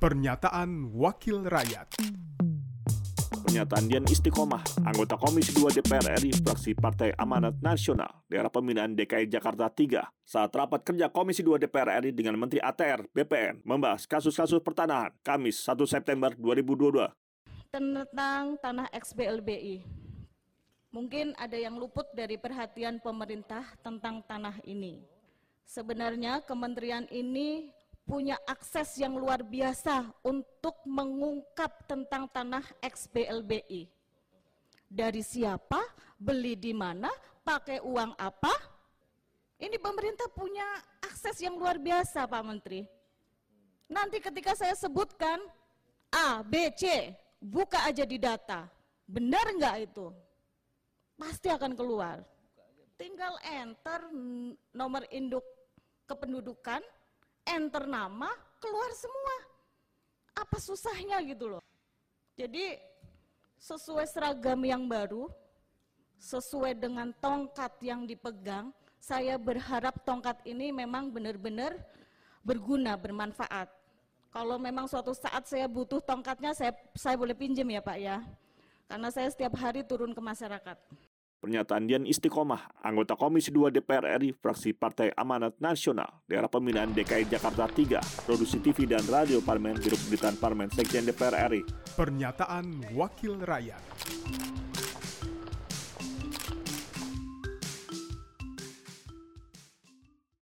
Pernyataan Wakil Rakyat Pernyataan Dian Istiqomah, anggota Komisi 2 DPR RI, fraksi Partai Amanat Nasional, daerah pemilihan DKI Jakarta 3, saat rapat kerja Komisi 2 DPR RI dengan Menteri ATR, BPN, membahas kasus-kasus pertanahan, Kamis 1 September 2022. tentang tanah XBLBI. Mungkin ada yang luput dari perhatian pemerintah tentang tanah ini. Sebenarnya kementerian ini punya akses yang luar biasa untuk mengungkap tentang tanah XBLBI. Dari siapa, beli di mana, pakai uang apa? Ini pemerintah punya akses yang luar biasa, Pak Menteri. Nanti ketika saya sebutkan A, B, C, buka aja di data. Benar nggak itu? Pasti akan keluar. Tinggal enter nomor induk kependudukan, enter nama, keluar semua. Apa susahnya gitu loh. Jadi sesuai seragam yang baru, sesuai dengan tongkat yang dipegang, saya berharap tongkat ini memang benar-benar berguna, bermanfaat. Kalau memang suatu saat saya butuh tongkatnya, saya, saya boleh pinjam ya Pak ya. Karena saya setiap hari turun ke masyarakat. Pernyataan Dian Istiqomah, anggota Komisi 2 DPR RI, fraksi Partai Amanat Nasional, daerah pemilihan DKI Jakarta 3, produksi TV dan radio Parlemen, Biro Pemberitaan Parlemen, Sekjen DPR RI. Pernyataan Wakil Rakyat